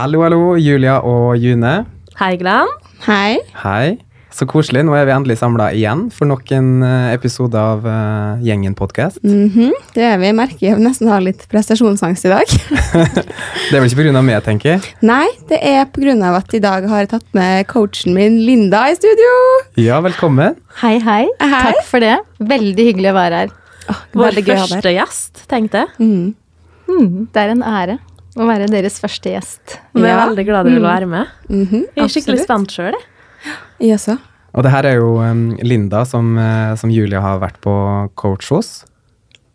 Hallo, hallo, Julia og June. Hei, Glenn. Hei. Hei. Så koselig. Nå er vi endelig samla igjen for nok en eh, episode av uh, Gjengen podkast. Mhm, Det er vi. Merker jeg nesten har litt prestasjonsangst i dag. Det er vel ikke pga. meg, tenker jeg. Nei, det er pga. at i dag har jeg tatt med coachen min Linda i studio. Ja, velkommen. Hei, hei. Hei. Takk for det. Veldig hyggelig å være her. Vår Veldig gøy å ha deg. første gjest, tenkte jeg. Mm. Mm, det er en ære å være deres første gjest. Vi er Ja. veldig glad du vil være med. Mhm, Jeg er skikkelig spent sjøl, jeg. Jeg også. Og det her er jo um, Linda som, uh, som Julia har vært på coach hos.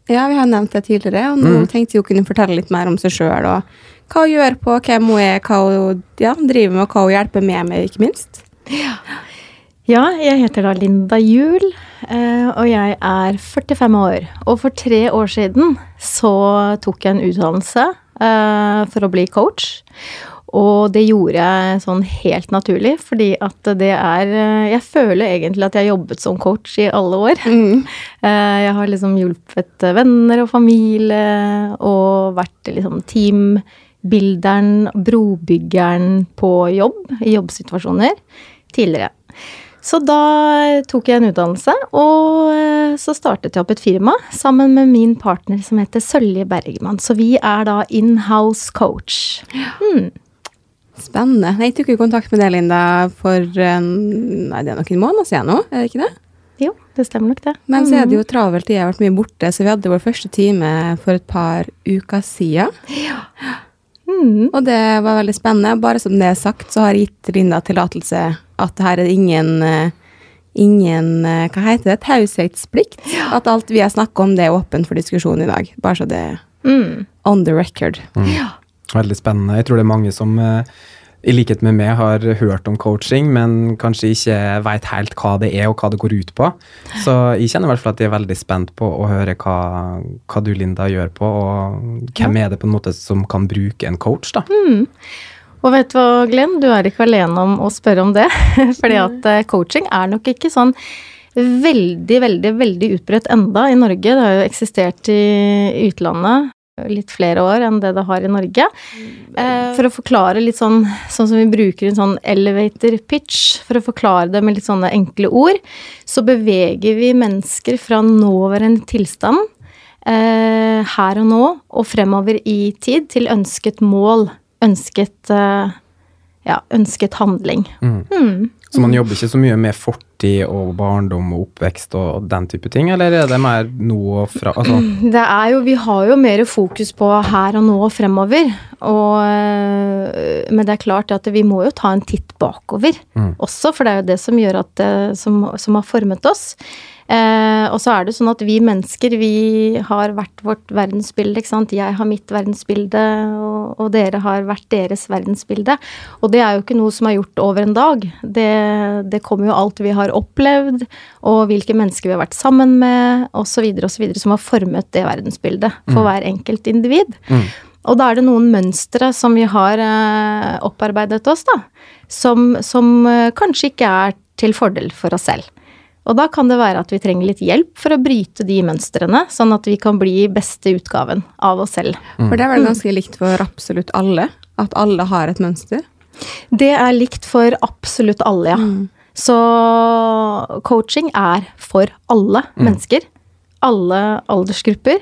Ja, vi har nevnt det tidligere, og nå Mm. tenkte jeg å kunne fortelle litt mer om seg sjøl. Og hva hun gjør på, hvem hun er, hva hun ja, driver med, og hva hun hjelper med, med, ikke minst. Ja, jeg heter da Linda Juel, uh, og jeg er 45 år. Og for tre år siden så tok jeg en utdannelse for å bli coach. Og det gjorde jeg sånn helt naturlig, fordi at det er eh, Jeg føler egentlig at jeg har jobbet som coach i alle år. Mm. Eh, Jeg har liksom hjulpet venner og familie og vært liksom teambilderen, brobyggeren på jobb, i jobbsituasjoner, tidligere. Så da tok jeg en utdannelse, og eh, så startet jeg opp et firma sammen med min partner som heter Sølje Bergman. Så vi er da in-house coach. Spennende. Jeg tok jo kontakt med deg, Linda, for nei, det er nok en måned siden nå, er det ikke det? Jo, det stemmer nok det. Men så er det jo travelt, jeg har vært mye borte, så vi hadde vår første time for et par uker siden. Mm. Og det var veldig spennende. Bare som det er sagt, så har jeg gitt Linda tillatelse at her er det ingen eh, Ingen eh, hva heter det, taushetsplikt. At alt vi har snakka om, det er åpent for diskusjon i dag. Bare så det er Mm. on the record. Veldig spennende. Jeg tror det er mange som eh, i likhet med meg har hørt om coaching, men kanskje ikke veit helt hva det er og hva det går ut på. Så jeg kjenner i hvert fall at jeg er veldig spent på å høre hva, hva du, Linda, gjør på, og hvem er det på en måte som kan bruke en coach, da. Og vet du hva, Glenn, du er ikke alene om å spørre om det. Fordi at eh, coaching er nok ikke sånn veldig, veldig, veldig utbredt enda i Norge. Det har jo eksistert i utlandet litt flere år enn det det har i Norge. Eh, For å forklare litt sånn, sånn som vi bruker en sånn elevator pitch, for å forklare det med litt sånne enkle ord, så beveger vi mennesker fra nåværende tilstand eh, her og nå og fremover i tid til ønsket mål, ønsket eh, ja, ønsket handling. Mm. Så man jobber ikke så mye med fortid og barndom og oppvekst og den type ting, eller er det mer nå og fra altså, Det er jo, vi har jo mer fokus på her og nå og fremover. Og, øh, men det er klart at vi må jo ta en titt bakover også, for det er jo det som gjør at øh, som, som har formet oss. Eh, og så er det sånn at vi mennesker, vi har hvert vårt verdensbilde, ikke sant. Jeg har mitt verdensbilde, og, og dere har hvert deres verdensbilde. Og det er jo ikke noe som er gjort over en dag. Det, det kommer jo alt vi har opplevd, og hvilke mennesker vi har vært sammen med, osv., osv., som har formet det verdensbildet for hver enkelt individ. Og da er det noen mønstre som vi har eh, opparbeidet oss, da, som, som eh, kanskje ikke er til fordel for oss selv. Og da kan det være at vi trenger litt hjelp for å bryte de mønstrene, sånn at vi kan bli beste utgaven av oss selv. For det er vel ganske likt for absolutt alle? At alle har et mønster? Det er likt for absolutt alle, ja. Så coaching er for alle mennesker. Alle aldersgrupper.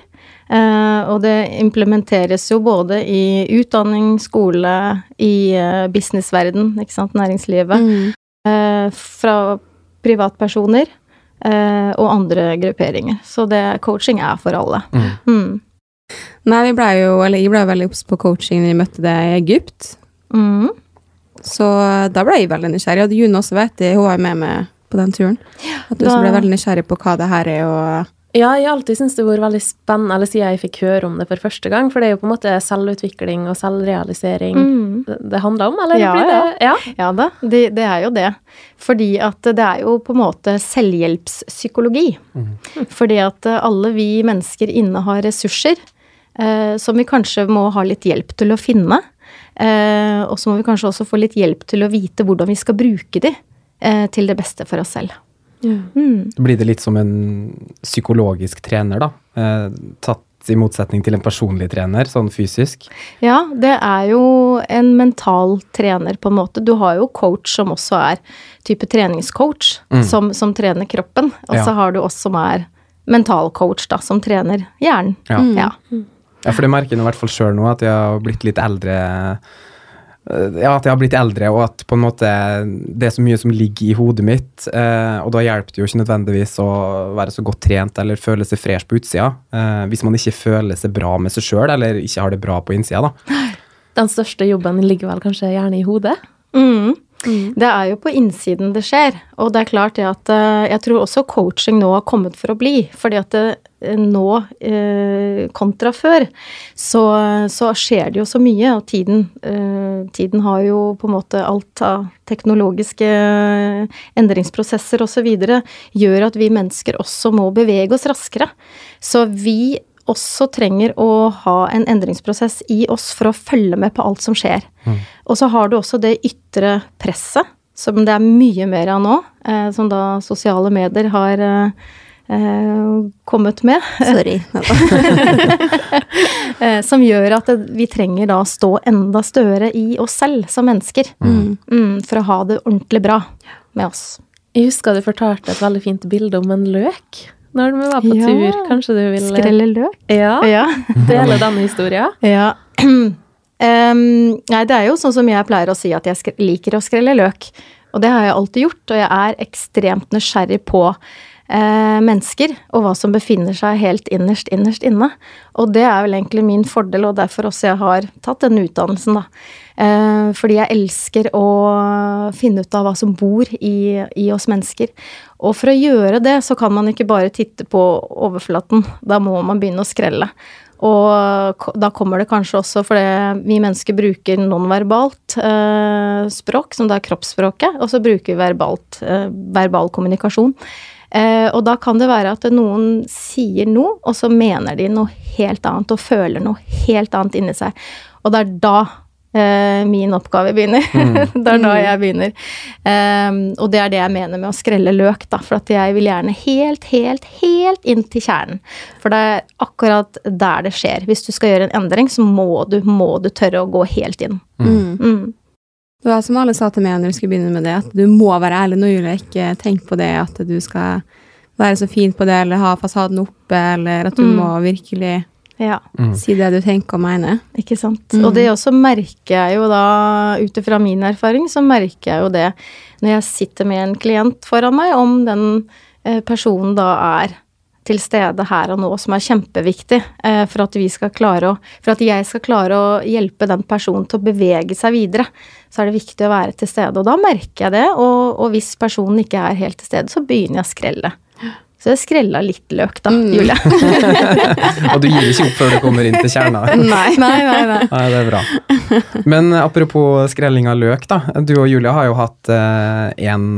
Eh, og det implementeres jo både i utdanning, skole, i eh, businessverden, ikke sant, næringslivet. Eh, fra privatpersoner eh, og andre grupperinger. Så det, coaching er for alle. Mm. Nei, vi ble jo, eller jeg ble jo veldig obs på coaching når vi møtte deg i Egypt. Mm. Så da ble jeg veldig nysgjerrig. Og June også vet det, hun var jo med meg på den turen. At du også da- ble veldig nysgjerrig på hva det her er, og Ja, jeg har alltid syntes det har vært veldig spennende, eller siden jeg fikk høre om det for første gang, for det er jo på en måte selvutvikling og selvrealisering Mm. det, handler om, eller? Ja, blir det, ja. Ja da, det, det er jo det. Fordi at det er jo på en måte selvhjelpspsykologi. Fordi at alle vi mennesker innehar ressurser eh, som vi kanskje må ha litt hjelp til å finne. Eh, og så må vi kanskje også få litt hjelp til å vite hvordan vi skal bruke de eh, til det beste for oss selv. Mm. Blir det litt som en psykologisk trener, da? Eh, tatt i motsetning til en personlig trener, sånn fysisk? Ja, det er jo en mental trener, på en måte. Du har jo coach som også er type treningscoach, Mm. som, som trener kroppen. Og så Ja. har du oss som er mentalcoach, da, som trener hjernen. Ja. Ja. Ja, for det merker jeg i hvert fall sjøl nå, at jeg har blitt litt eldre. Eh, Ja, at jeg har blitt eldre, og at på en måte det er så mye som ligger i hodet mitt. Eh, og da hjelper det jo ikke nødvendigvis å være så godt trent eller føle seg fresh på utsida. Eh, hvis man ikke føler seg bra med seg sjøl, eller ikke har det bra på innsida, da. Den største jobben ligger vel kanskje gjerne i hodet? Mm. Det er jo på innsiden det skjer. Og det er klart det at eh, jeg tror også coaching nå har kommet for å bli. Fordi at det, eh, nå, eh, kontra før, så, så skjer det jo så mye. Og tiden, eh, tiden har jo på en måte alt av teknologiske eh, endringsprosesser osv. gjør at vi mennesker også må bevege oss raskere. Så vi også trenger å ha en endringsprosess i oss for å følge med på alt som skjer. Og så har du også det ytre presset, som det er mye mer av nå, eh, som da sosiale medier har eh, kommet med. Sorry. Eh, som gjør at vi trenger da å stå enda større i oss selv som mennesker. Mm, for å ha det ordentlig bra med oss. Jeg husker du fortalte et veldig fint bilde om en løk når vi var på Ja. tur. Kanskje du vil Skrelle løk. Ja, Ja. dele denne historien? Ja. Um, nei, det er jo sånn som jeg pleier å si at jeg liker å skrelle løk. Og det har jeg alltid gjort, og jeg er ekstremt nysgjerrig på eh, mennesker og hva som befinner seg helt innerst, innerst inne. Og det er vel egentlig min fordel, og derfor også jeg har tatt denne utdannelsen, da. Eh, fordi jeg elsker å finne ut av hva som bor i, i oss mennesker. Og for å gjøre det, så kan man ikke bare titte på overflaten. Da må man begynne å skrelle. Og da kommer det kanskje også fordi vi mennesker bruker nonverbalt eh, språk, som da er kroppsspråket, og så bruker vi verbalt, eh, verbal kommunikasjon. Eh, og da kan det være at noen sier noe, og så mener de noe helt annet og føler noe helt annet inni seg. Og det er da eh, min oppgave begynner. det er da jeg begynner. Um, og det er det jeg mener med å skrelle løk, da. For at jeg vil gjerne helt, helt, helt inn til kjernen. For det er akkurat der det skjer. Hvis du skal gjøre en endring, så må du, må du tørre å gå helt inn. Mm. Mm. Det var som alle sa til meg når vi skulle begynne med det, at du må være ærlig nå, Julie. Ikke tenk på det at du skal være så fin på det, eller ha fasaden oppe, eller at du Mm. må virkelig Ja. Mm. si det du tenker og mener. Ikke sant. Mm. Og det også merker jeg jo da, ut ifra min erfaring, så merker jeg jo det når jeg sitter med en klient foran meg, om den eh, personen da er til stede her og nå, som er kjempeviktig eh, for at vi skal klare å For at jeg skal klare å hjelpe den personen til å bevege seg videre, så er det viktig å være til stede. Og da merker jeg det, og, og hvis personen ikke er helt til stede, så begynner jeg å skrelle. Så jeg skrella litt løk, da, Mm. Julie. Og du gir ikke opp før du kommer inn til kjerna. Nei. nei, nei, nei. Nei, det er bra. Men eh, apropos skrelling av løk, da. Du og Julie har jo hatt én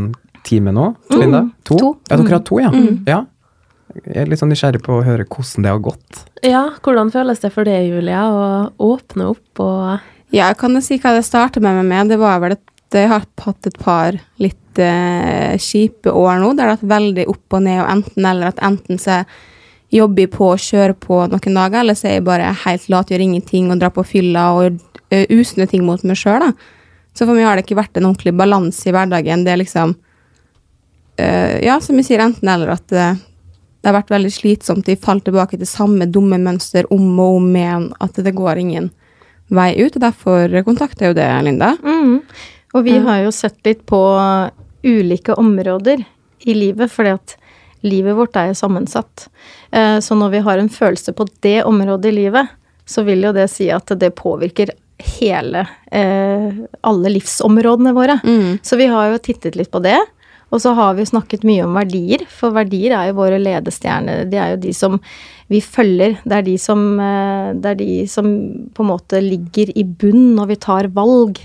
time nå. Linda? To? to. Ja, dere har hatt to, ja. Mm. ja. Jeg er litt sånn nysgjerrig på å høre hvordan det har gått. Ja, hvordan føles det for deg, Julia, å åpne opp og Ja, jeg kan jo si hva det startet med meg med. Det var vel at jeg har hatt et par litt eh, kjipe år nå, der det har vært veldig opp og ned og enten eller at enten så jobber jeg på og kjører på noen dager, eller så er jeg bare helt lat, gjør ingenting og drar på fylla og gjør eh, usne ting mot meg sjøl, da. Så for meg har det ikke vært en ordentlig balanse i hverdagen. Det er liksom uh, Ja, som jeg sier, enten eller at det, det har vært veldig slitsomt. De faller tilbake til samme dumme mønster om og om igjen. At det går ingen vei ut. Og derfor kontakter jeg jo det, Linda. Mm. Og vi har jo sett litt på ulike områder i livet, fordi at livet vårt er jo sammensatt. Eh, Så når vi har en følelse på det området i livet, så vil jo det si at det påvirker hele eh, alle livsområdene våre. Mm. Så vi har jo tittet litt på det. Og så har vi snakket mye om verdier, for verdier er jo våre ledestjerner. De er jo de som vi følger. Det er de som, eh, det er de som på en måte ligger i bunn når vi tar valg.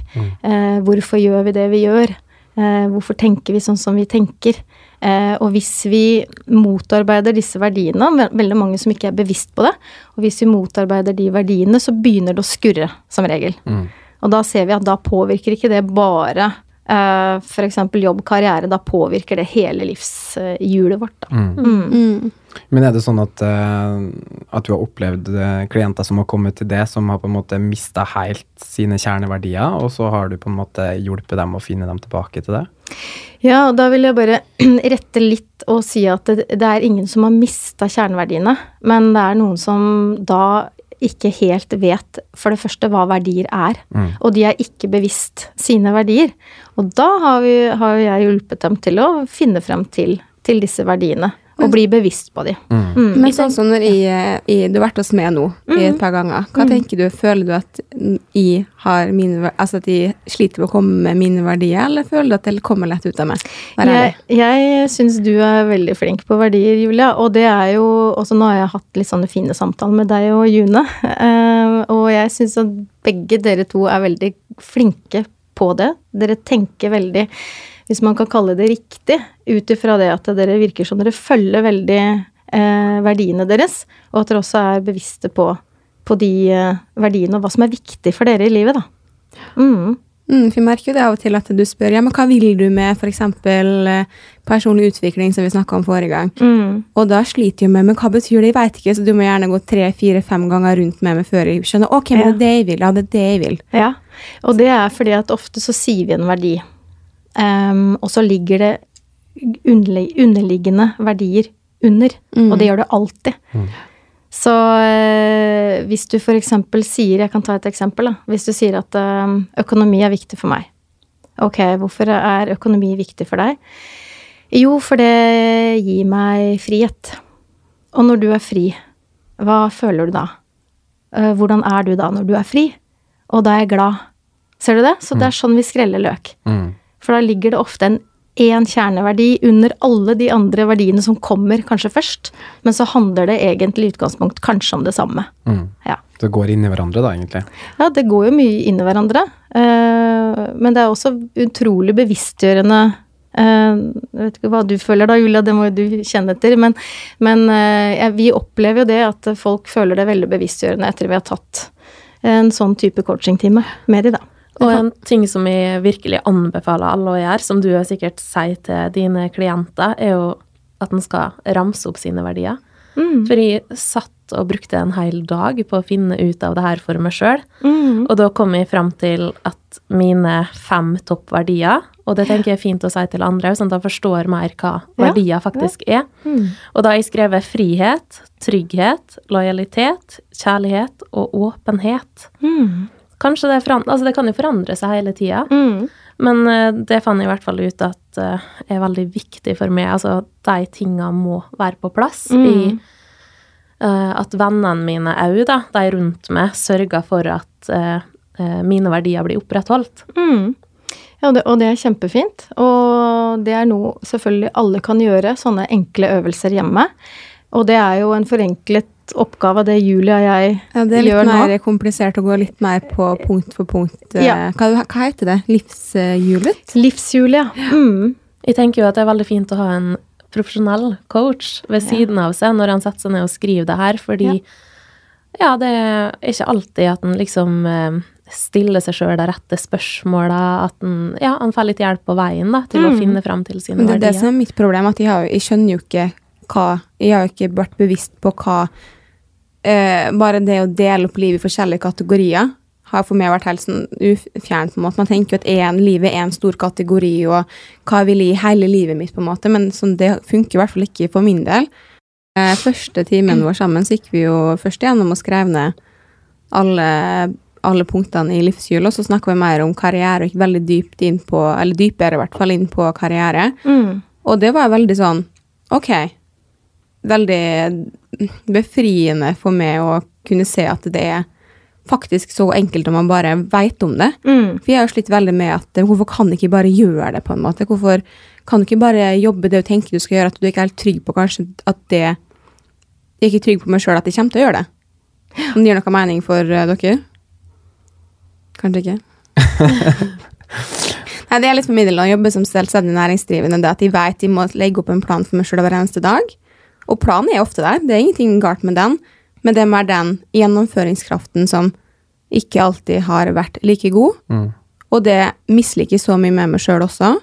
Eh, hvorfor gjør vi det vi gjør? Eh, hvorfor tenker vi sånn som vi tenker? Eh, og hvis vi motarbeider disse verdiene, ve- veldig mange som ikke er bevisst på det, og hvis vi motarbeider de verdiene, så begynner det å skurre, som regel. Mm. Og da ser vi at da påvirker ikke det bare f.eks. jobb, karriere, da påvirker det hele livshjulet vårt. Da. Mm. Mm. Mm. Men er det sånn at, eh, at du har opplevd eh, klienter som har kommet til det, som har på en måte mista helt sine kjerneverdier, og så har du på en måte hjulpet dem å finne dem tilbake til det? Ja, og da vil jeg bare rette litt og si at det, det er ingen som har mista kjerneverdiene, men det er noen som da ikke helt vet for det første hva verdier er, Mm. og de er ikke bevisst sine verdier. Og da har, vi, har jeg hjulpet dem til å finne frem til, til disse verdiene, og bli bevisst på de. Mm. Mm. Men sånn som når jeg, jeg, Du har vært hos meg nå i et par ganger. Hva tenker du? Føler du at jeg har mine Altså at jeg sliter med å komme med mine verdier, eller føler du at det kommer lett ut av meg? Jeg, jeg syns du er veldig flink på verdier, Julia. Og det er jo også Nå har jeg hatt litt sånne fine samtaler med deg og June. eh, og jeg syns at begge dere to er veldig flinke på det. Dere tenker veldig, hvis man kan kalle det riktig, ut ifra det at dere virker som dere følger veldig eh, verdiene deres, og at dere også er bevisste på, på de eh, verdiene og hva som er viktig for dere i livet, da. Mm. Mm, for jeg merker jo det av og til at du spør ja, men hva vil du med f.eks. personlig utvikling, som vi snakka om forrige gang. Mm. Og da sliter jeg med men hva betyr det, jeg veit ikke, så du må gjerne gå tre, fire, fem ganger rundt med meg før jeg skjønner ok, men det er det jeg vil, ja, det er det jeg vil. Ja, og det er fordi at ofte så sier vi en verdi, Ehm, og så ligger det underliggende verdier under, Mm. og det gjør det alltid. Så eh, hvis du eksempel sier, jeg kan ta et eksempel da, hvis du sier at eh, økonomi er viktig for meg. Ok, hvorfor er økonomi viktig for deg? Jo, for det gir meg frihet. Og når du er fri, hva føler du da? Eh, Hvordan er du da når du er fri? Og da er jeg glad. Ser du det? Så det er sånn vi skreller løk. Mm. For da ligger det ofte en én kjerneverdi under alle de andre verdiene som kommer kanskje først, men så handler det egentlig i utgangspunkt kanskje om det samme. Mm. Ja. Det går inn i hverandre, da, egentlig. Ja, det går jo mye inn i hverandre. eh, men det er også utrolig bevisstgjørende eh, Jeg vet ikke hva du føler da, Julia, det må jo du kjenne etter. Men, men eh, vi opplever jo det at folk føler det veldig bevisstgjørende etter vi har tatt en sånn type coachingtime med de, da. Og en ting som jeg virkelig anbefaler alle å gjøre, som du sikkert sier til dine klienter, er jo at en skal ramse opp sine verdier. Mm. For jeg satt og brukte en hel dag på å finne ut av det her for meg sjøl. Mm. Og da kom jeg fram til at mine fem toppverdier, og det tenker jeg er fint å si til andre, sånn at de forstår mer hva Ja, verdier faktisk er. Mm. Og da har jeg skrevet frihet, trygghet, lojalitet, kjærlighet og åpenhet. Mm. Kanskje det, foran- altså det kan jo forandre seg hele tida, Mm. men eh, det fant jeg i hvert fall ut at eh, er veldig viktig for meg. Altså, de tinga må være på plass. Mm. I, uh, at vennene mine òg, da, de rundt meg, sørger for at eh, eh, mine verdier blir opprettholdt. Mm. Ja, det, og det er kjempefint. Og det er noe selvfølgelig alle kan gjøre, sånne enkle øvelser hjemme. Og det er jo en forenklet oppgave, av det Julie og jeg Ja, det er litt mer nå. komplisert å gå litt mer på punkt for punkt. eh, Ja. Hva, hva heter det? Livshjulet? Livshjulet, ja. Mm. Jeg tenker jo at det er veldig fint å ha en profesjonell coach ved siden av seg når han setter seg ned og skriver det her, fordi ja, det er ikke alltid at en liksom eh, stiller seg sjøl de rette spørsmåla, at en ja, han får litt hjelp på veien da, til å Mm. finne fram til sine Men det er det som er mitt problem, at jeg, har, jeg skjønner jo ikke hva Jeg har jo ikke vært bevisst på hva eh, Bare det å dele opp livet i forskjellige kategorier har for meg vært helt sånn ufjernt, på en måte. Man tenker jo at en, livet er en stor kategori, og hva vil jeg i hele livet mitt, på en måte, men sånn, det funker i hvert fall ikke for min del. Eh, første timen vår sammen så gikk vi jo først gjennom og skrev ned alle, alle punktene i livshjulet, og så snakka vi mer om karriere, og gikk veldig dypt inn på, eller dypere i hvert fall inn på karriere. Mm. Og det var veldig sånn Ok. Veldig befriende for meg å kunne se at det er faktisk så enkelt om man bare veit om det. Mm. For jeg har slitt veldig med at eh, hvorfor kan du ikke bare gjøre det, på en måte? Hvorfor kan du ikke bare jobbe det du tenker du skal gjøre, at du ikke er helt trygg på kanskje at det Jeg er ikke trygg på meg sjøl at jeg kommer til å gjøre det. Om det gir noe mening for eh, dere? Kanskje ikke? Nei, det er litt for middel å jobbe som selvstendig næringsdrivende. Det at de vet de må legge opp en plan for meg sjøl hver eneste dag. Og planen er ofte der, det er ingenting galt med den. Men det er mer den gjennomføringskraften som ikke alltid har vært like god. Mm. Og det misliker jeg så mye med meg sjøl også.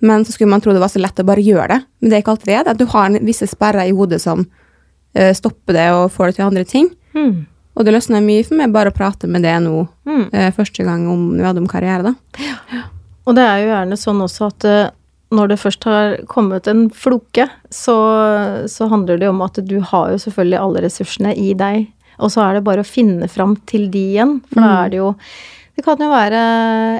Men så skulle man tro det var så lett å bare gjøre det. Men det er ikke alltid det. At du har en- visse sperrer i hodet som uh, stopper det og får det til andre ting. Mm. Og det løsner mye for meg bare å prate med det nå, Mm. uh, første gang om, vi hadde om karriere, da. Og det er jo gjerne sånn også at eh, når det først har kommet en floke, så, så handler det om at du har jo selvfølgelig alle ressursene i deg, og så er det bare å finne fram til de igjen, for da er det jo det kan jo være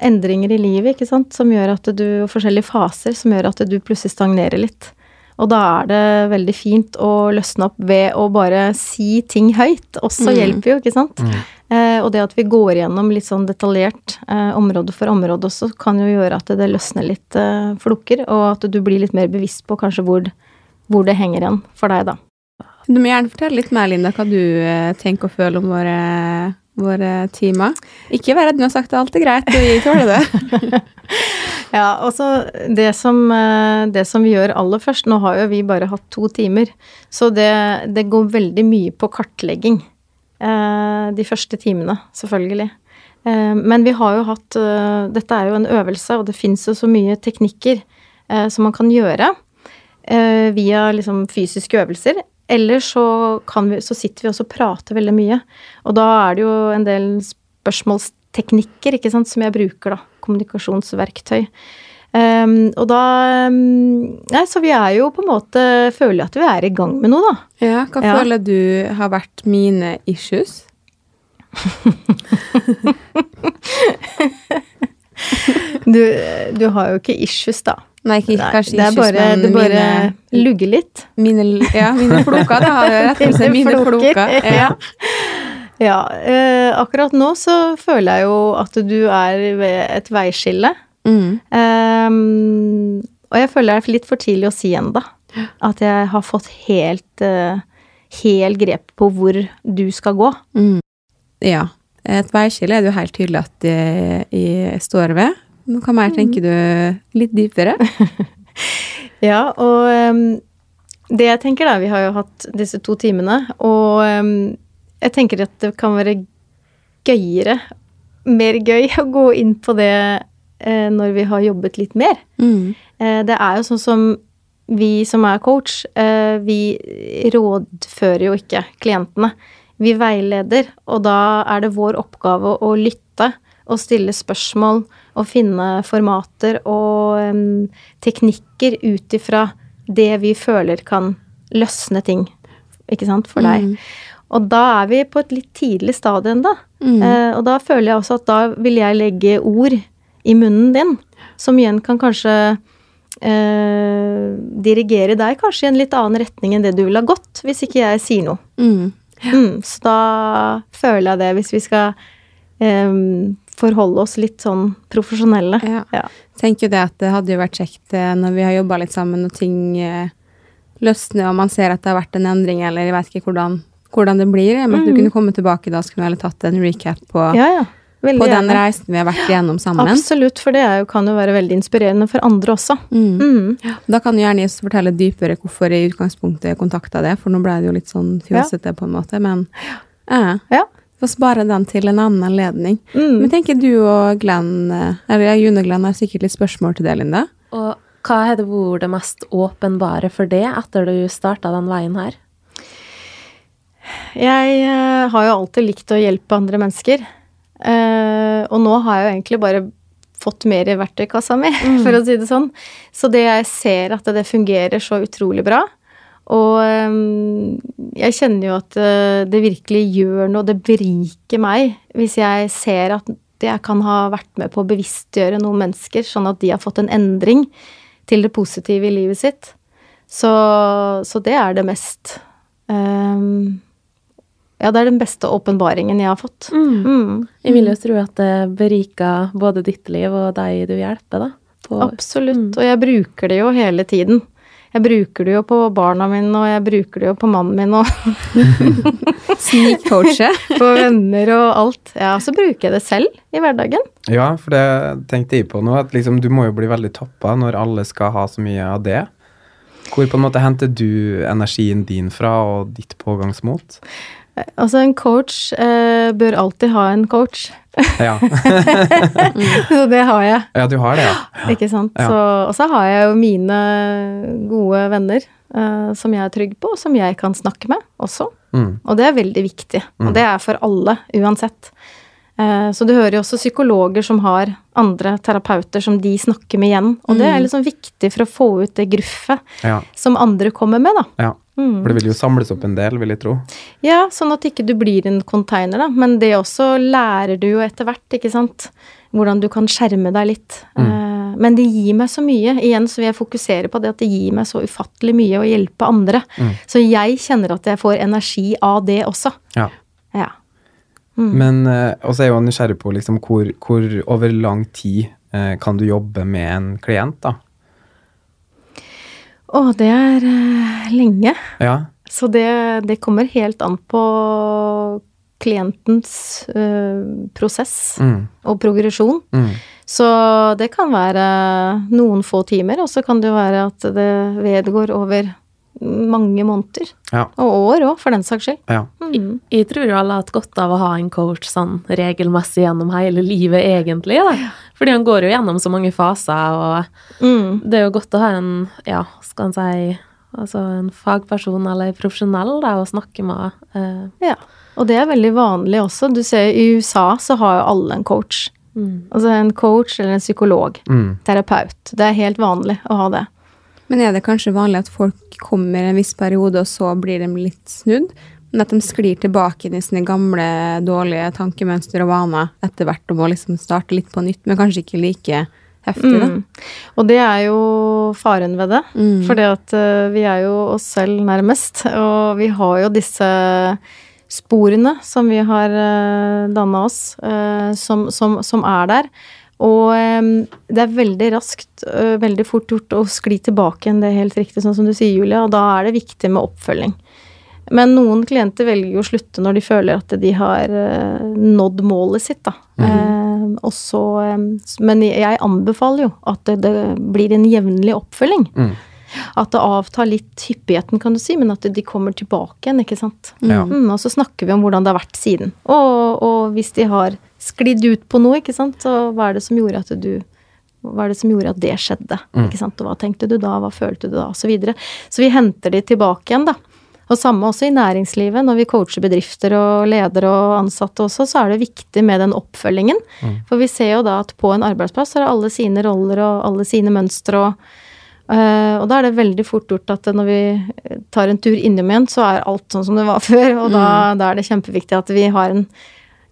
endringer i livet, ikke sant, som gjør at du og Forskjellige faser som gjør at du plutselig stagnerer litt. Og da er det veldig fint å løsne opp ved å bare si ting høyt. Også hjelper jo, ikke sant. Eh, og det at vi går gjennom litt sånn detaljert eh, område for område også, kan jo gjøre at det løsner litt eh, floker, og at du blir litt mer bevisst på kanskje hvor, hvor det henger igjen for deg, da. Du må gjerne fortelle litt mer, Linda, hva du eh, tenker og føler om våre, våre timer. Ikke vær redd, du har sagt det alt er greit, og vi tåler det. Ja, altså det som, eh, det som vi gjør aller først Nå har jo vi bare hatt to timer, så det, det går veldig mye på kartlegging. Eh, de første timene, selvfølgelig. Eh, men vi har jo hatt eh, Dette er jo en øvelse, og det fins jo så mye teknikker som man kan gjøre via liksom fysiske øvelser. Eller så, vi, så sitter vi også og prater veldig mye. Og da er det jo en del spørsmålsteknikker ikke sant, som jeg bruker, da. Kommunikasjonsverktøy. Ehm, og da um, Nei, så vi er jo på en måte Føler at vi er i gang med noe, da. Ja, hva Ja. føler du har vært mine issues? Du, du har jo ikke issues, da. Nei, ikke, Nei, kanskje det er issues, bare, men det bare mine, lugger litt. mine Ja, mine floker, da. har jeg Rett og slett mine floker. Ja. Ja, eh, akkurat nå så føler jeg jo at du er ved et veiskille. Mm. Um, og jeg føler det er litt for tidlig å si ennå. At jeg har fått helt, uh, helt grep på hvor du skal gå. Mm. Ja. Et veiskille er det jo helt tydelig at jeg, jeg står ved. Men Hva mer tenker du litt dypere? Ja, og um, det jeg tenker da, vi har jo hatt disse to timene, og um, jeg tenker at det kan være gøyere, mer gøy, å gå inn på det eh, når vi har jobbet litt mer. Mm. Eh, det er jo sånn som vi som er coach, eh, vi rådfører jo ikke klientene. Vi veileder, og da er det vår oppgave å lytte og stille spørsmål og finne formater og teknikker ut ifra det vi føler kan løsne ting, ikke sant, for deg. Og da er vi på et litt tidlig stadie ennå. Mm. Eh, og da føler jeg også at da vil jeg legge ord i munnen din, som igjen kan kanskje eh, dirigere deg kanskje i en litt annen retning enn det du ville ha gått, hvis ikke jeg sier noe. Mm. Mm, så da føler jeg det, hvis vi skal eh, forholde oss litt sånn profesjonelle. Ja. Ja. Tenker jo det at det hadde jo vært kjekt eh, når vi har jobba litt sammen og ting eh, løsner, og man ser at det har vært en endring, eller jeg vet ikke hvordan, hvordan det blir. Men at du kunne komme tilbake da, så kunne vi heller tatt en recap på, ja, ja. Veldig på den gjerne. reisen vi har vært igjennom sammen. Absolutt, for det er jo, kan jo være veldig inspirerende for andre også. Mm. Mm. Da kan du gjerne fortelle dypere hvorfor jeg i utgangspunktet kontakta det, for nå ble det jo litt sånn fjåsete på en måte, men eh, Ja. Få spare den til en annen anledning. Mm. Men tenker du og Glenn, eh, eller June og Glenn har sikkert litt spørsmål til det, Linda? Og hva har det vært det mest åpenbare for det etter du starta den veien her? Jeg eh, har jo alltid likt å hjelpe andre mennesker. Eh, og nå har jeg jo egentlig bare fått mer i verktøykassa mi, for å si det sånn. Så det jeg ser at det fungerer så utrolig bra. Og eh, jeg kjenner jo at eh, det virkelig gjør noe, det beriker meg, hvis jeg ser at jeg kan ha vært med på å bevisstgjøre noen mennesker, sånn at de har fått en endring til det positive i livet sitt. Så, så det er det mest eh, Ja, det er den beste åpenbaringen jeg har fått. Mm. Jeg vil jo tro at det beriker både ditt liv og deg du hjelper, da. På, Absolutt. Og jeg bruker det jo hele tiden. Jeg bruker det jo på barna mine, og jeg bruker det jo på mannen min, og Snikcoache. på venner og alt. Ja, så bruker jeg det selv i hverdagen. Ja, for det tenkte jeg på nå, at liksom du må jo bli veldig toppa når alle skal ha så mye av det. Hvor på en måte henter du energien din fra, og ditt pågangsmot? Altså, en coach eh, bør alltid ha en coach. Ja. Så det har jeg, ja, du har det, ja. ikke sant. Ja. Så, og så har jeg jo mine gode venner eh, som jeg er trygg på, og som jeg kan snakke med også. Mm. Og det er veldig viktig. Og det er for alle, uansett. Eh, Så du hører jo også psykologer som har andre terapeuter som de snakker med igjen. Og det er liksom viktig for å få ut det gruffet ja. som andre kommer med, da. ja. For det vil jo samles opp en del, vil jeg tro. Ja, sånn at ikke du blir en container, da. Men det også lærer du jo etter hvert, ikke sant. Hvordan du kan skjerme deg litt. Mm. Men det gir meg så mye. Igjen så vil jeg fokusere på det at det gir meg så ufattelig mye å hjelpe andre. Så jeg kjenner at jeg får energi av det også. Ja. Ja. Men eh, også er jeg jo nysgjerrig på liksom, hvor, hvor over lang tid eh, kan du jobbe med en klient, da? Å, det er eh, lenge. Ja. Så det, det kommer helt an på klientens uh, prosess Mm. og progresjon. Mm. Så det kan være noen få timer, og så kan det være at det vedgår over mange måneder. Ja. Og år òg, for den saks skyld. ja. Mm. Jeg tror jo alle har hatt godt av å ha en coach sånn regelmessig gjennom hele livet, egentlig. da. Fordi han går jo gjennom så mange faser, og Mm. det er jo godt å ha en, ja, skal en si, altså en fagperson eller en profesjonell da, å snakke med. Uh. Ja. Og det er veldig vanlig også. Du ser i USA så har jo alle en coach. mm. Altså en coach eller en psykolog. Mm. Terapeut. Det er helt vanlig å ha det. Men er det kanskje vanlig at folk kommer en viss periode, og så blir de litt snudd? Men at de sklir tilbake i sine gamle, dårlige tankemønster og vaner etter hvert og må liksom starte litt på nytt, men kanskje ikke like heftig, da? Mm. Og det er jo faren ved det. Mm. For det at eh, vi er jo oss selv nærmest, og vi har jo disse sporene som vi har uh, danna oss, eh, som, som, som er der. Og det er veldig raskt, veldig fort gjort å skli tilbake igjen, det er helt riktig, sånn som du sier, Julia, og da er det viktig med oppfølging. Men noen klienter velger jo å slutte når de føler at de har nådd målet sitt, da. Eh, så, eh, men jeg anbefaler jo at det, det blir en jevnlig oppfølging. Mm. At det avtar litt hyppigheten, kan du si, men at de kommer tilbake igjen, ikke sant. Ja. Mm, og så snakker vi om hvordan det har vært siden. Og, og hvis de har sklidd ut på noe, ikke sant, så hva er det som gjorde at du hva er det som gjorde at det skjedde? ikke sant? Og hva tenkte du da, hva følte du da, og så videre. Så vi henter de tilbake igjen, da. Og samme også i næringslivet, når vi coacher bedrifter og ledere og ansatte også, så er det viktig med den oppfølgingen. For vi ser jo da at på en arbeidsplass har er det alle sine roller og alle sine mønstre og Uh, og da er det veldig fort gjort at når vi tar en tur innom igjen, så er alt sånn som det var før. Og da, da er det kjempeviktig at vi har en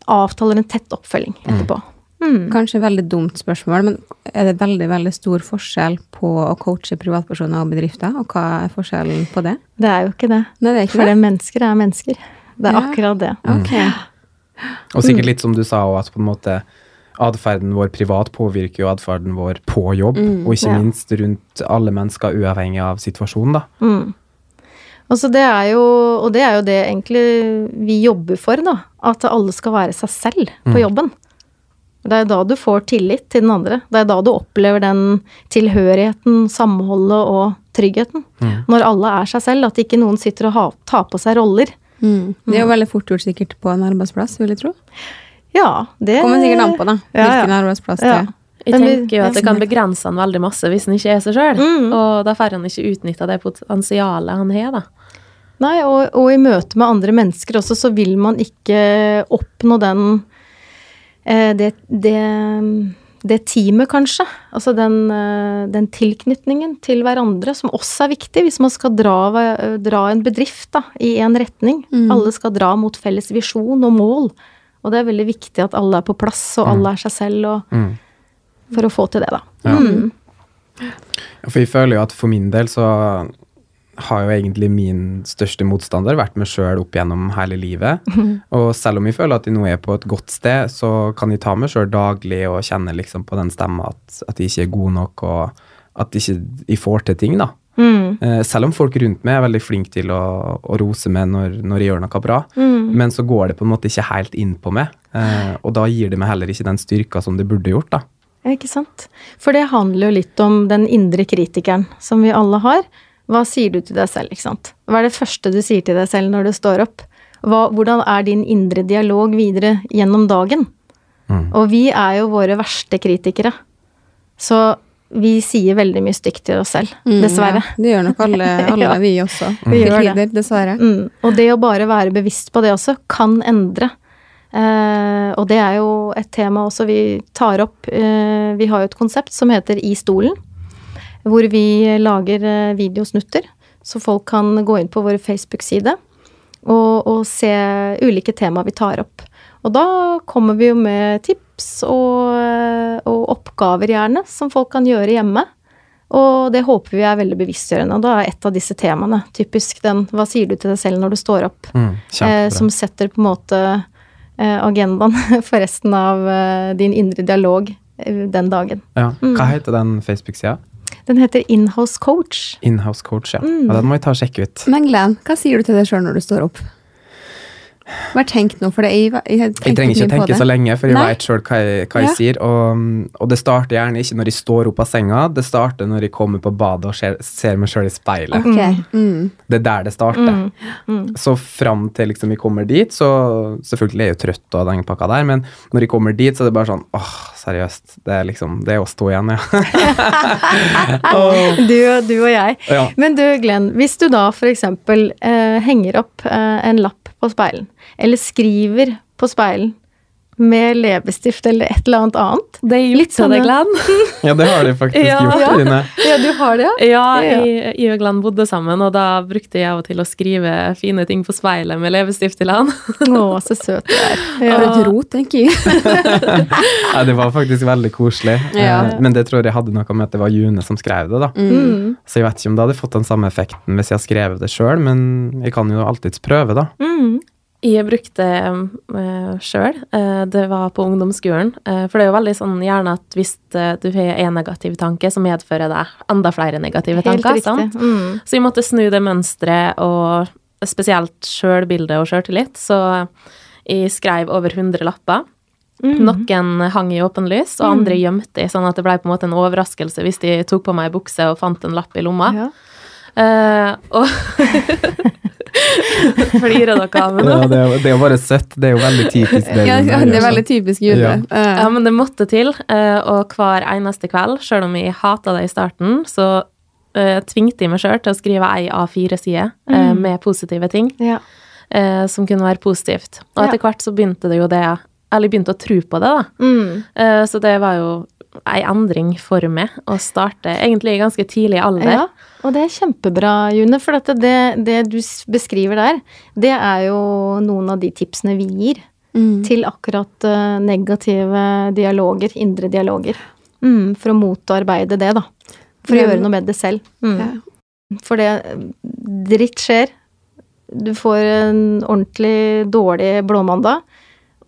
avtaler en tett oppfølging etterpå. Mm. Kanskje veldig dumt spørsmål, men er det veldig, veldig stor forskjell på å coache privatpersoner og bedrifter, og hva er forskjellen på det? Det er jo ikke det. Nei, det er ikke For det. det mennesker er mennesker. Det er Ja. akkurat det. Ok. Og sikkert litt som du sa, at på en måte atferden vår privat påvirker jo atferden vår på jobb, og ikke ja. minst rundt alle mennesker, uavhengig av situasjonen, da. Mm. Og, det er jo, og det er jo det egentlig vi jobber for, da. At alle skal være seg selv på jobben. Det er da du får tillit til den andre. Det er da du opplever den tilhørigheten, samholdet og tryggheten. Når alle er seg selv, at ikke noen sitter og ha, tar på seg roller. Mm. Det er jo veldig fort gjort sikkert på en arbeidsplass, vil jeg tro. Ja, det Kommer sikkert an på, da. Ja, ja. Hvilken arbeidsplass det Ja. er. Jeg tenker jo at det kan begrense han veldig masse hvis han ikke er seg sjøl. Mm. Og da får han ikke utnytta det potensialet han har, da. Nei, og, og i møte med andre mennesker også, så vil man ikke oppnå den eh, det, det, det teamet, kanskje. Altså den, eh, den tilknytningen til hverandre, som også er viktig hvis man skal dra, dra en bedrift da, i en retning. Alle skal dra mot felles visjon og mål. Og det er veldig viktig at alle er på plass, og alle er seg selv, og, Mm. for å få til det, da. Ja. Mm. For jeg føler jo at for min del så har jo egentlig min største motstander vært meg sjøl opp gjennom hele livet. Og selv om jeg føler at jeg nå er på et godt sted, så kan jeg ta meg sjøl daglig og kjenne liksom på den stemma at, at jeg ikke er god nok, og at jeg ikke jeg får til ting, da. Mm. Eh, selv om folk rundt meg er veldig flinke til å, å rose meg når, når jeg gjør noe bra, Mm. men så går det på en måte ikke helt inn på meg. Eh, og da gir det meg heller ikke den styrka som det burde gjort, da. Ikke sant? For det handler jo litt om den indre kritikeren som vi alle har. Hva sier du til deg selv, ikke sant? Hva er det første du sier til deg selv når du står opp? Hva, hvordan er din indre dialog videre gjennom dagen? Mm. Og vi er jo våre verste kritikere. Så vi sier veldig mye stygt til oss selv, Mm, dessverre. Ja, det gjør nok alle, alle Ja. vi også. Vi Til gjør det. dessverre. Mm. Og det å bare være bevisst på det også, kan endre. Eh, og det er jo et tema også vi tar opp. Eh, vi har jo et konsept som heter I stolen, hvor vi lager eh, videosnutter. Så folk kan gå inn på vår Facebook-side og, og se ulike tema vi tar opp. Og da kommer vi jo med tips og, eh, og oppgaver, gjerne, som folk kan gjøre hjemme. Og det håper vi er veldig bevisstgjørende. Og da er et av disse temaene typisk den 'hva sier du til deg selv når du står opp'? Mm, eh, som setter på en måte eh, agendaen for resten av eh, din indre dialog eh, den dagen. ja. Mm. Hva heter den Facebook-sida? Den heter Inhouse Coach. Inhouse Coach, ja. Mm. ja. Den må vi ta og sjekke ut. Men Glenn, hva sier du til deg sjøl når du står opp? Bare tenk nå, for det, jeg, jeg, Jeg trenger ikke å tenke så lenge, for jeg Nei. vet sjøl hva jeg, hva jeg Ja. sier. Og, og det starter gjerne ikke når jeg står opp av senga, det starter når jeg kommer på badet og ser, ser meg sjøl i speilet. Okay. Mm. Det er der det starter. Mm. Mm. Så fram til liksom jeg kommer dit, så selvfølgelig er jeg jo trøtt av den pakka der, men når jeg kommer dit, så er det bare sånn åh, seriøst. Det er liksom Det er oss to igjen, ja. Du, du og jeg. ja. Men du, Glenn, hvis du da eksempel eh, henger opp eh, en lapp på speilen, eller skriver på speilen med leppestift eller et eller annet annet Det det, sånne- Glenn. ja, det har de faktisk Ja. gjort, Ja. Line. Ja, du har det, ja? Ja, Ja. jeg, og Glenn bodde sammen, og da brukte jeg av og til å skrive fine ting på speilet med leppestift til han. Å, så søt du er. For et rot, tenker jeg. Nei, det var faktisk veldig koselig. Ja. Eh, Men det tror jeg hadde noe med at det var June som skrev det, da. Mm. Så jeg vet ikke om det hadde fått den samme effekten hvis jeg har skrevet det sjøl, men jeg kan jo alltids prøve, da. Mm. Jeg brukte uh, sjøl. det var på ungdomsskolen. Uh, for det er jo veldig sånn gjerne at hvis eh, du har en negativ tanke, så medfører det enda flere negative Helt tanker. sant? Mm. Så jeg måtte snu det mønsteret, og spesielt sjølbildet og sjøltillit. Så jeg skrev over 100 lapper. Mm. Noen hang i åpenlys, og andre gjemte i, sånn at det ble på en måte en overraskelse hvis de tok på meg bukse og fant en lapp i lomma. Ja. Eh, og Flirer dere av meg nå? Ja, det, er, det er jo bare søtt. Det er jo veldig typisk det. Ja, ja, det er veldig typisk Jule. Ja. Uh. Ja, men det måtte til, Uh, og hver eneste kveld, sjøl om jeg hata det i starten, så uh, tvingte jeg meg sjøl til å skrive ei A4-side eh, Mm. med positive ting Ja. eh, som kunne være positivt. Og Ja. etter hvert så begynte det jo det Eller begynte å tro på det, da. Mm. Eh, så det var jo ei endring for meg å starte egentlig i ganske tidlig alder. Ja, og det er kjempebra, June, for at det, det du beskriver der, det er jo noen av de tipsene vi gir mm. til akkurat eh, negative dialoger, indre dialoger. Mm, for å motarbeide det, da. For å gjøre noe med det selv. Mm. Ja. For det dritt skjer. Du får en ordentlig dårlig blåmandag.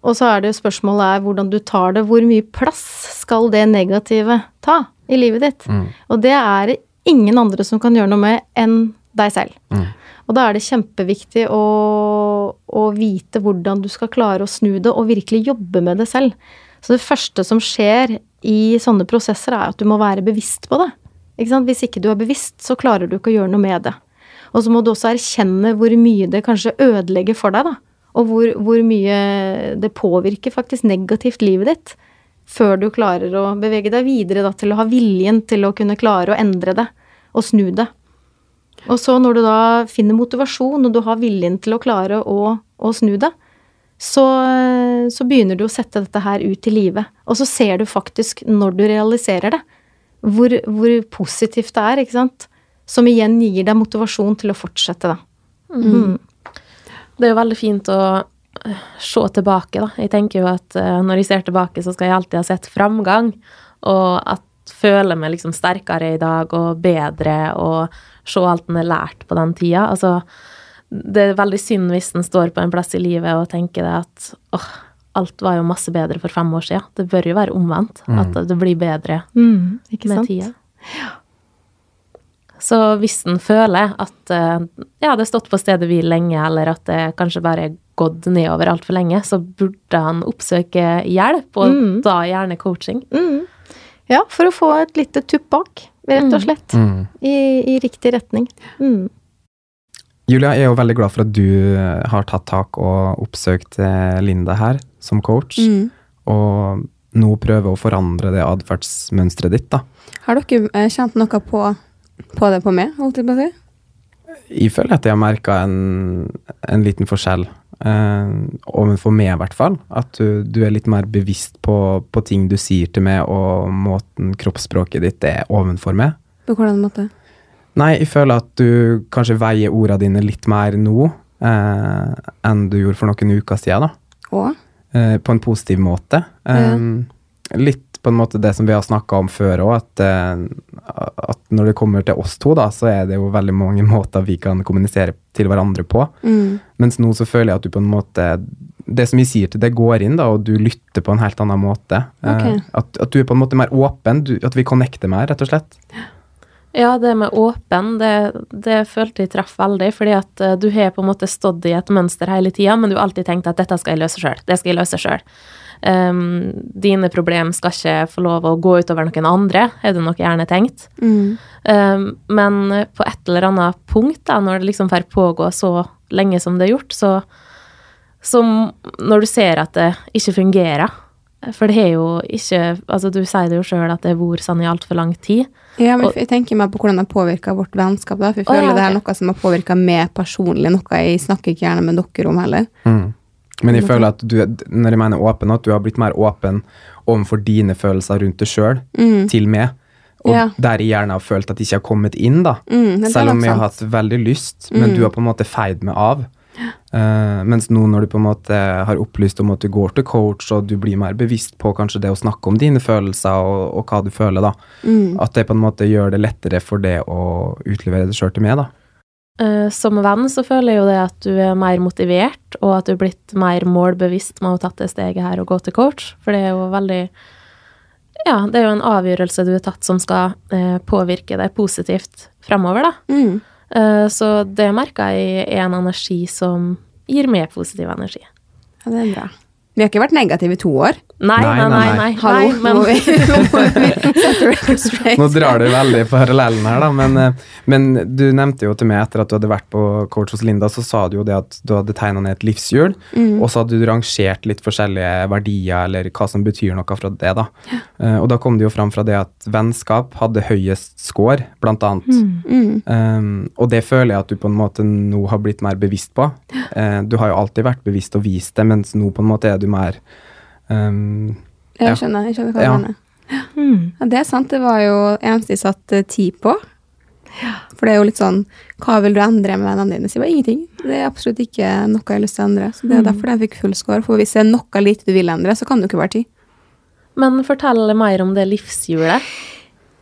Og så er det jo spørsmålet er hvordan du tar det. Hvor mye plass skal det negative ta i livet ditt? Mm. Og det er det ingen andre som kan gjøre noe med enn deg selv. Mm. Og da er det kjempeviktig å, å vite hvordan du skal klare å snu det, og virkelig jobbe med det selv. Så det første som skjer i sånne prosesser, er at du må være bevisst på det. Ikke? Hvis ikke du er bevisst, så klarer du ikke å gjøre noe med det. Og så må du også erkjenne hvor mye det kanskje ødelegger for deg, da. Og hvor, hvor mye det påvirker faktisk negativt livet ditt. Før du klarer å bevege deg videre da, til å ha viljen til å kunne klare å endre det og snu det. Og så når du da finner motivasjon, og du har viljen til å klare å, å snu det, så, så begynner du å sette dette her ut i livet. Og så ser du faktisk, når du realiserer det, hvor, hvor positivt det er, ikke sant? Som igjen gir deg motivasjon til å fortsette, da. Mm. Det er jo veldig fint å eh, se tilbake, da. Jeg tenker jo at eh, når jeg ser tilbake, så skal jeg alltid ha sett framgang, og at føle meg liksom sterkere i dag og bedre, og se alt en har lært på den tida. Altså, det er veldig synd hvis en står på en plass i livet og tenker det at åh, alt var jo masse bedre for fem år siden. Det bør jo være omvendt. Mm. At det blir bedre Mm, ikke med sant? tida. Så hvis en føler at eh, ja, det har stått på stedet hvil lenge, eller at det kanskje bare er gått nedover altfor lenge, så burde han oppsøke hjelp, og Mm. da gjerne coaching. Mm. Ja, for å få et lite tupp bak, rett og Mm. slett. Mm. I, I riktig retning. Mm. Julia, jeg er jo veldig glad for at du eh, har tatt tak og oppsøkt eh, Linda her som coach, Mm. og nå prøver å forandre det atferdsmønsteret ditt. da. Har dere eh, kjent noe på, på det på meg, holdt jeg på å si? Jeg føler at jeg har merka en, en liten forskjell, eh, overfor meg i hvert fall. At du, du er litt mer bevisst på, på ting du sier til meg, og måten kroppsspråket ditt er ovenfor meg. På hvordan måte? Nei, jeg føler at du kanskje veier ordene dine litt mer nå eh, enn du gjorde for noen uker siden. da. Og? Eh, på en positiv måte. Eh, Litt på en måte det som vi har snakka om før òg, at, eh, at når det kommer til oss to, da, så er det jo veldig mange måter vi kan kommunisere til hverandre på. Mm. Mens nå så føler jeg at du på en måte Det som vi sier til deg, går inn, da, og du lytter på en helt annen måte. Okay. Ok. at, at du er på en måte mer åpen, du, at vi connecter mer, rett og slett. Ja, det med åpen, det, det følte jeg traff veldig, fordi at eh, du har på en måte stått i et mønster hele tida, men du har alltid tenkt at dette skal jeg løse sjøl. Det skal jeg løse sjøl. Dine problem skal ikke få lov å gå utover noen andre, er det nok gjerne tenkt. Mm. Um, men på et eller annet punkt, da, når det liksom får pågå så lenge som det er gjort, så, som når du ser at det ikke fungerer For det har jo ikke Altså, du sier det jo sjøl at det har vært sånn i altfor lang tid. Ja, men Og- jeg tenker meg på hvordan det har påvirka vårt vennskap. da, for jeg Å, ja, føler det er noe som har påvirka meg personlig, noe jeg snakker ikke gjerne med dere om heller. Mm. Men jeg føler at du, når jeg mener åpen, at du har blitt mer åpen overfor dine følelser rundt deg sjøl, Mm. til meg. Og Ja. der jeg gjerne har følt at jeg ikke har kommet inn, da. Mm, Selv om jeg har hatt veldig lyst, men Mm. du har på en måte feid meg av. Uh, mens nå når du på en måte har opplyst om at du går til coach, og du blir mer bevisst på kanskje det å snakke om dine følelser og, og hva du føler, da. Mm. At det på en måte gjør det lettere for det å utlevere det sjøl til meg, da. Eh, som venn så føler jeg jo det at du er mer motivert, og at du er blitt mer målbevisst med å ha tatt det steget her og gå til coach, for det er jo veldig Ja, det er jo en avgjørelse du har tatt som skal eh, påvirke deg positivt fremover, da. Mm. Eh, så det merker jeg er en energi som gir mer positiv energi. Ja, det er bra. Vi har ikke vært negative i to år. Nei, Nei, nei, nei, Hallo, nei men nå drar du veldig parallellen her, da, men, eh, men du nevnte jo til meg etter at du hadde vært på coach hos Linda, så sa du jo det at du hadde tegna ned et livshjul, Mm. og så hadde du rangert litt forskjellige verdier, eller hva som betyr noe fra det, da. Ja. og da kom det jo fram fra det at vennskap hadde høyest score, blant annet. Mm. Um, og det føler jeg at du på en måte nå har blitt mer bevisst på. Eh, du har jo alltid vært bevisst og vist det, mens nå på en måte er du mer um, Ja. Jeg skjønner, jeg skjønner hva du Ja. mener. Ja, det er sant. Det var jo eneste jeg satte tid på. For det er jo litt sånn Hva vil du endre med vennene dine? Så det var ingenting. Det er absolutt ikke noe jeg har lyst til å endre. Så det er derfor jeg fikk full score. For hvis det er noe lite du vil endre, så kan det jo ikke være tid. Men fortell mer om det livshjulet.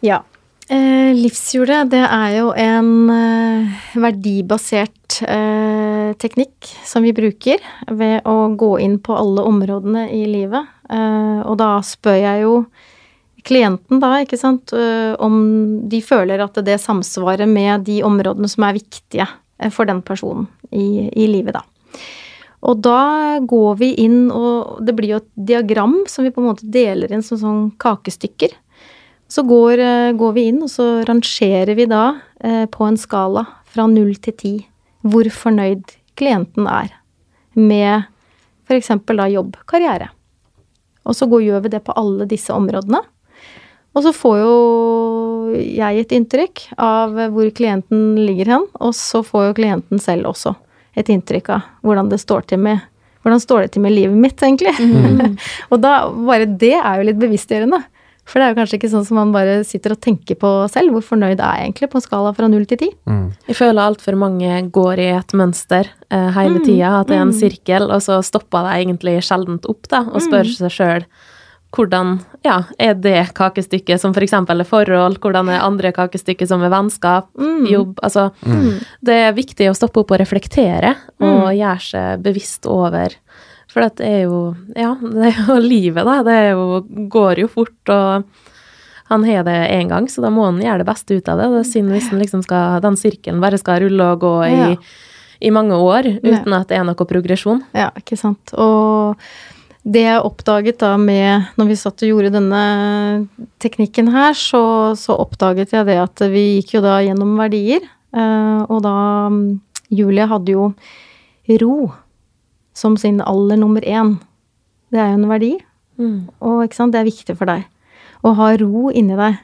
Ja. Eh, livshjulet, det er jo en eh, verdibasert eh, teknikk som vi bruker ved å gå inn på alle områdene i livet. Eh, og da spør jeg jo klienten da, ikke sant, eh, om de føler at det samsvarer med de områdene som er viktige eh, for den personen i, i livet, da. Og da går vi inn, og det blir jo et diagram som vi på en måte deler inn som sånn kakestykker. Så går, eh, går vi inn, og så rangerer vi da eh, på en skala fra null til ti hvor fornøyd klienten er med f.eks. da jobb, karriere. Og så går, gjør vi det på alle disse områdene. Og så får jo jeg et inntrykk av hvor klienten ligger hen, og så får jo klienten selv også et inntrykk av hvordan det står til med hvordan står det til med livet mitt, egentlig? og da, bare det er jo litt bevisstgjørende. For det er jo kanskje ikke sånn som man bare sitter og tenker på selv. Hvor fornøyd er jeg egentlig på en skala fra null til ti? mm. Jeg føler altfor mange går i et mønster uh, hele tida, at det er en sirkel, og så stopper de egentlig sjeldent opp da, og spør seg sjøl hvordan ja, er det kakestykket som f.eks. For er forhold, hvordan er andre kakestykker som er vennskap, jobb Altså, det er viktig å stoppe opp og reflektere, og gjøre seg bevisst over For det er jo Ja, det er jo livet, da. Det jo, går jo fort, og han har det én gang, så da må han gjøre det beste ut av det. Det er synd hvis han liksom skal, den sirkelen bare skal rulle og gå i, Ja. i mange år uten at det er noe progresjon. Ja, ikke sant. Og det jeg oppdaget da med Når vi satt og gjorde denne teknikken her, så, så oppdaget jeg det at vi gikk jo da gjennom verdier. eh, Og da mm, Julie hadde jo ro som sin aller nummer én. Det er jo en verdi, Mm. og det er viktig for deg. Å ha ro inni deg.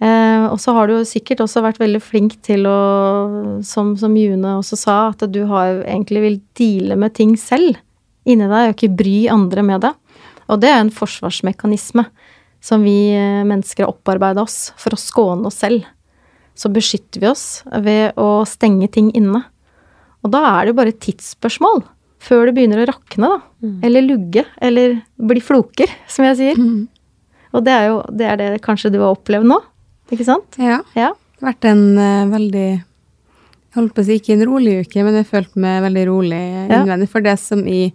Eh, og så har du sikkert også vært veldig flink til å, som, som June også sa, at du har egentlig vil deale med ting selv inni deg, og ikke bry andre med det. Og det er en forsvarsmekanisme som vi eh, mennesker har opparbeida oss for å skåne oss selv. Så beskytter vi oss ved å stenge ting inne. Og da er det jo bare et tidsspørsmål før det begynner å rakne, da. Eller lugge. Eller bli floker, som jeg sier. Og det er jo det, er det kanskje du har opplevd nå, ikke sant? Ja. Ja. Det har vært en uh, veldig Jeg holdt på å si ikke en rolig uke, men jeg følte meg veldig rolig Ja. innvendig. For det som jeg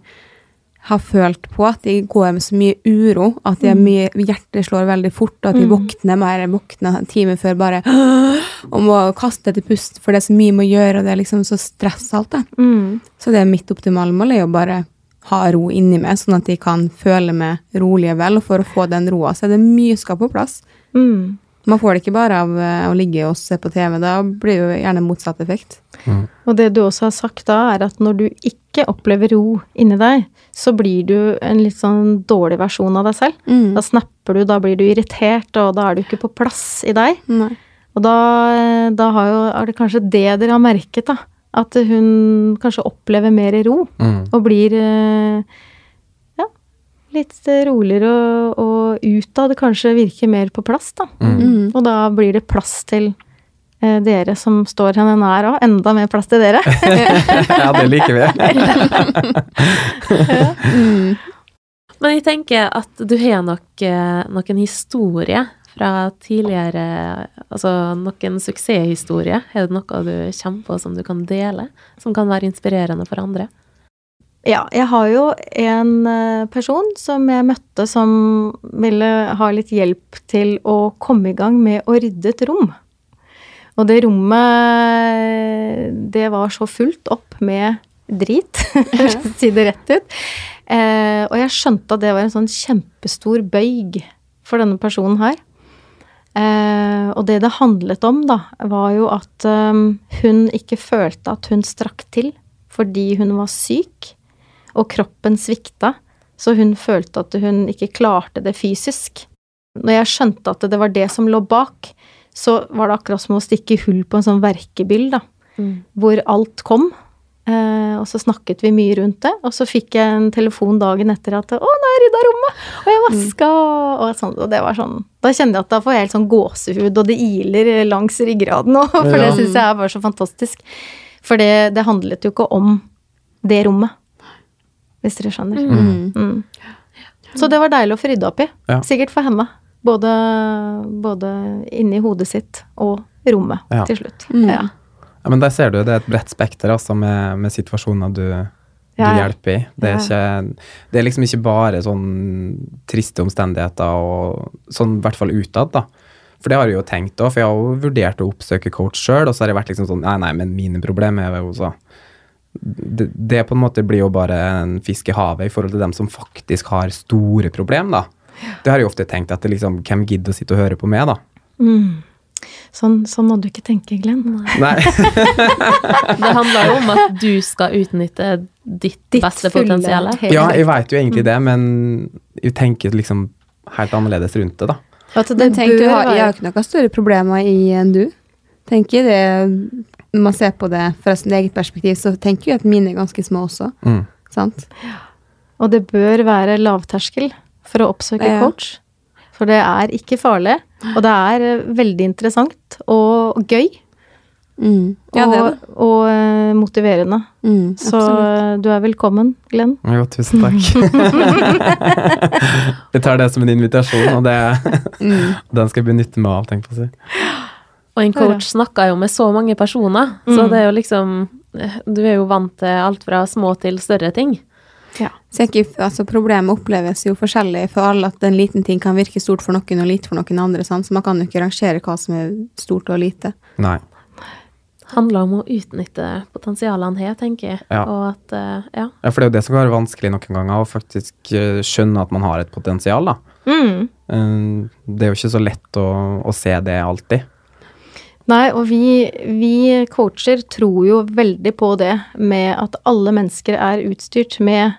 har følt på, at jeg går med så mye uro, at Mm. mye, hjertet slår veldig fort, og at jeg våkner mer. Våkner en time før bare og må kaste etter pust, for det er så mye må gjøre, og det er liksom så stress alt det. Mm. Så det er mitt optimale mål er jo bare ha ro inni meg, sånn at jeg kan føle meg rolig og vel, og for å få den roa, så er det mye skal på plass. Mm. Man får det ikke bare av eh, å ligge og se på TV, da blir det jo gjerne motsatt effekt. Og det du også har sagt da, er at når du ikke opplever ro inni deg, så blir du en litt sånn dårlig versjon av deg selv. Mm. Da snapper du, da blir du irritert, og da er du ikke på plass i deg. Nei. Og da, da har jo, er det kanskje det dere har merket, da. At hun kanskje opplever mer ro, Mm. og blir eh, litt roligere og, og utad kanskje virker mer på plass, da. Mm. Og da blir det plass til eh, dere som står henne nær òg. Enda mer plass til dere. ja, det liker vi. Men jeg tenker at du har nok eh, noen historie fra tidligere Altså noen suksesshistorie. Er det noe du kommer på som du kan dele? Som kan være inspirerende for andre? Ja, jeg har jo en eh, person som jeg møtte som ville ha litt hjelp til å komme i gang med å rydde et rom. Og det rommet, det var så fullt opp med drit, si det rett ut. Eh, og jeg skjønte at det var en sånn kjempestor bøyg for denne personen her. Eh, og det det handlet om, da, var jo at eh, hun ikke følte at hun strakk til fordi hun var syk, og kroppen svikta, så hun følte at hun ikke klarte det fysisk. Når jeg skjønte at det var det som lå bak, så var det akkurat som å stikke hull på en sånn verkebyll, da, hvor alt kom. Eh, og så snakket vi mye rundt det, og så fikk jeg en telefon dagen etter at 'Å, nå har jeg rydda rommet!' Og jeg vaska, og, sånn, og det var sånn Da kjenner jeg at da får jeg helt sånn gåsehud, og det iler langs ryggraden òg, for det Ja. syns jeg er bare så fantastisk. For det, det handlet jo ikke om det rommet, hvis dere skjønner. Mm. Mm. Så det var deilig å få rydda opp i. Ja. Sikkert for henne. Både, både inni hodet sitt og rommet Ja. til slutt. Mm. Ja. Ja, men der ser du, det er et bredt spekter altså, med, med situasjoner du, du Ja, ja. hjelper i. Det er, ikke, det er liksom ikke bare sånn triste omstendigheter og sånn, i hvert fall utad, da. For det har jeg jo tenkt òg, for jeg har jo vurdert å oppsøke coach sjøl, og så har jeg vært liksom sånn Nei, nei, men mine problemer er jo så det, det på en måte blir jo bare en fisk i havet i forhold til dem som faktisk har store problem, da. Det har jeg ofte tenkt at det liksom, hvem gidder å sitte og høre på meg, da? Mm. Sånn, sånn må du ikke tenke, Glenn. Nei. Det handler jo om at du skal utnytte ditt, Ditt beste potensial. Ja, jeg veit jo egentlig det, men jeg tenker liksom helt annerledes rundt det, da. Altså, det Men tenk, du har, jeg har ikke noen større problemer i enn du. Tenker det, Når man ser på det fra sin eget perspektiv, så tenker jeg at mine er ganske små også. Mm. Sant? Og det bør være lavterskel for å oppsøke Ja. coach. For det er ikke farlig, og det er eh, veldig interessant og gøy. Mm. Ja, og, det det. og eh, motiverende. Mm, Så absolutt. du er velkommen, Glenn. Jo, tusen takk. jeg tar det som en invitasjon, og det, Mm. den skal jeg benytte meg av, tenk på å si. Og en coach snakker jo med så mange personer, så Mm. det er jo liksom Du er jo vant til alt fra små til større ting. Så Ikke, altså, problemet oppleves jo forskjellig for alle, at en liten ting kan virke stort for noen og lite for noen andre, sant? så man kan jo ikke rangere hva som er stort og lite. Nei. Det handler om å utnytte potensialene her, tenker jeg. Ja. Og at, eh, ja. Ja, for det er jo det som kan være vanskelig noen ganger, å faktisk eh, skjønne at man har et potensial, da. Mm. Eh, Det er jo ikke så lett å, å se det alltid. Nei, og vi, vi coacher tror jo veldig på det med at alle mennesker er utstyrt med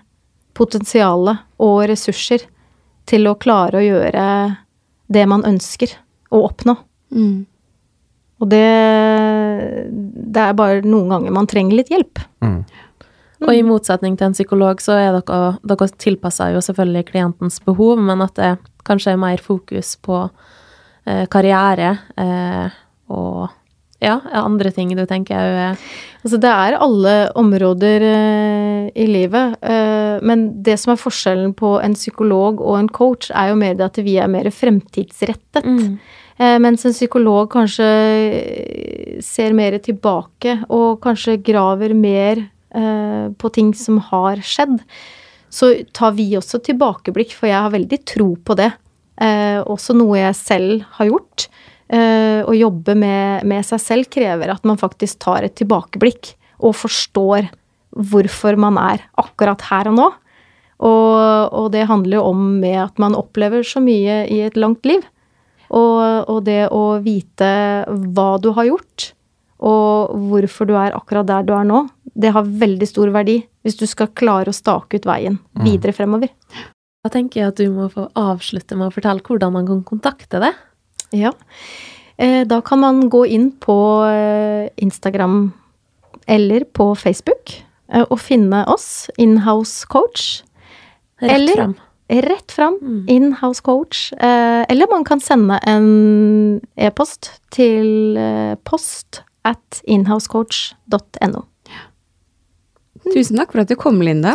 potensiale og ressurser til å klare å gjøre det man ønsker å oppnå. Mm. Og det, det er bare noen ganger man trenger litt hjelp. Mm. Og i motsetning til en psykolog, så er dere, dere tilpasser jo selvfølgelig klientens behov, men at det kanskje er mer fokus på eh, karriere eh, og ja, andre ting du tenker òg Altså det er alle områder eh, i livet, eh, men det som er forskjellen på en psykolog og en coach, er jo mer det at vi er mer fremtidsrettet. mm. Eh, mens en psykolog kanskje eh, ser mer tilbake, og kanskje graver mer eh, på ting som har skjedd. Så tar vi også tilbakeblikk, for jeg har veldig tro på det. Eh, også noe jeg selv har gjort. Eh, å jobbe med, med seg selv krever at man faktisk tar et tilbakeblikk og forstår hvorfor man er akkurat her og nå. Og, og det handler jo om med at man opplever så mye i et langt liv. Og, og det å vite hva du har gjort, og hvorfor du er akkurat der du er nå, det har veldig stor verdi hvis du skal klare å stake ut veien videre fremover. Da tenker jeg at du må få avslutte med å fortelle hvordan man kan kontakte deg. Ja. Eh, Da kan man gå inn på eh, Instagram eller på Facebook eh, og finne oss, Inhouse Coach. Rett Eller- frem. Rett fram, Mm. Inhouse Coach. Eller man kan sende en e-post til post at inhousecoach.no. Tusen takk for at du kom, Linda.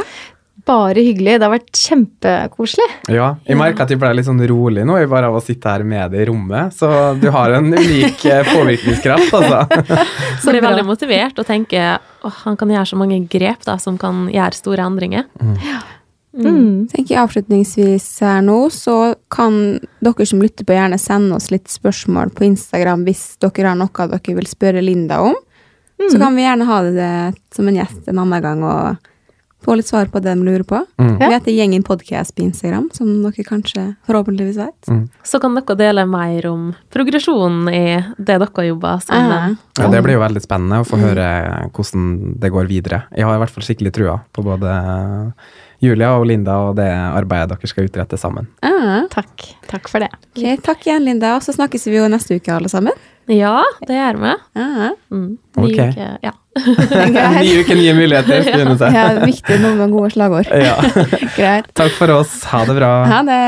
Bare hyggelig. Det har vært kjempekoselig. Ja, jeg merker at jeg ble litt sånn rolig nå, jeg bare av å sitte her med deg i rommet. Så du har en unik eh, påvirkningskraft, altså. Så blir veldig motivert og tenker åh, han kan gjøre så mange grep da, som kan gjøre store endringer. Mm. tenker jeg avslutningsvis her nå, så kan dere som lytter på, gjerne sende oss litt spørsmål på Instagram hvis dere har noe dere vil spørre Linda om. Så kan vi gjerne ha det som en gjest en annen gang og få litt svar på det de lurer på. Mm. Vi heter Gjengen podcast på Instagram, som dere kanskje forhåpentligvis vet. Så kan dere dele mer om progresjonen i det dere jobber sammen. Ja, det blir jo veldig spennende å få høre hvordan det går videre. Jeg har i hvert fall skikkelig trua på både Julia og Linda og det arbeidet dere skal utrette sammen. Ah, Takk. Takk for det. Okay, takk igjen, Linda. Og så snakkes vi jo neste uke, alle sammen. Ja, det gjør vi. Ah, Mm. Ny okay. uke, ja. Ny uke, nye muligheter. Ja, viktig noen gode slagord. Ja. Greit. Takk for oss. Ha det bra. Ha det.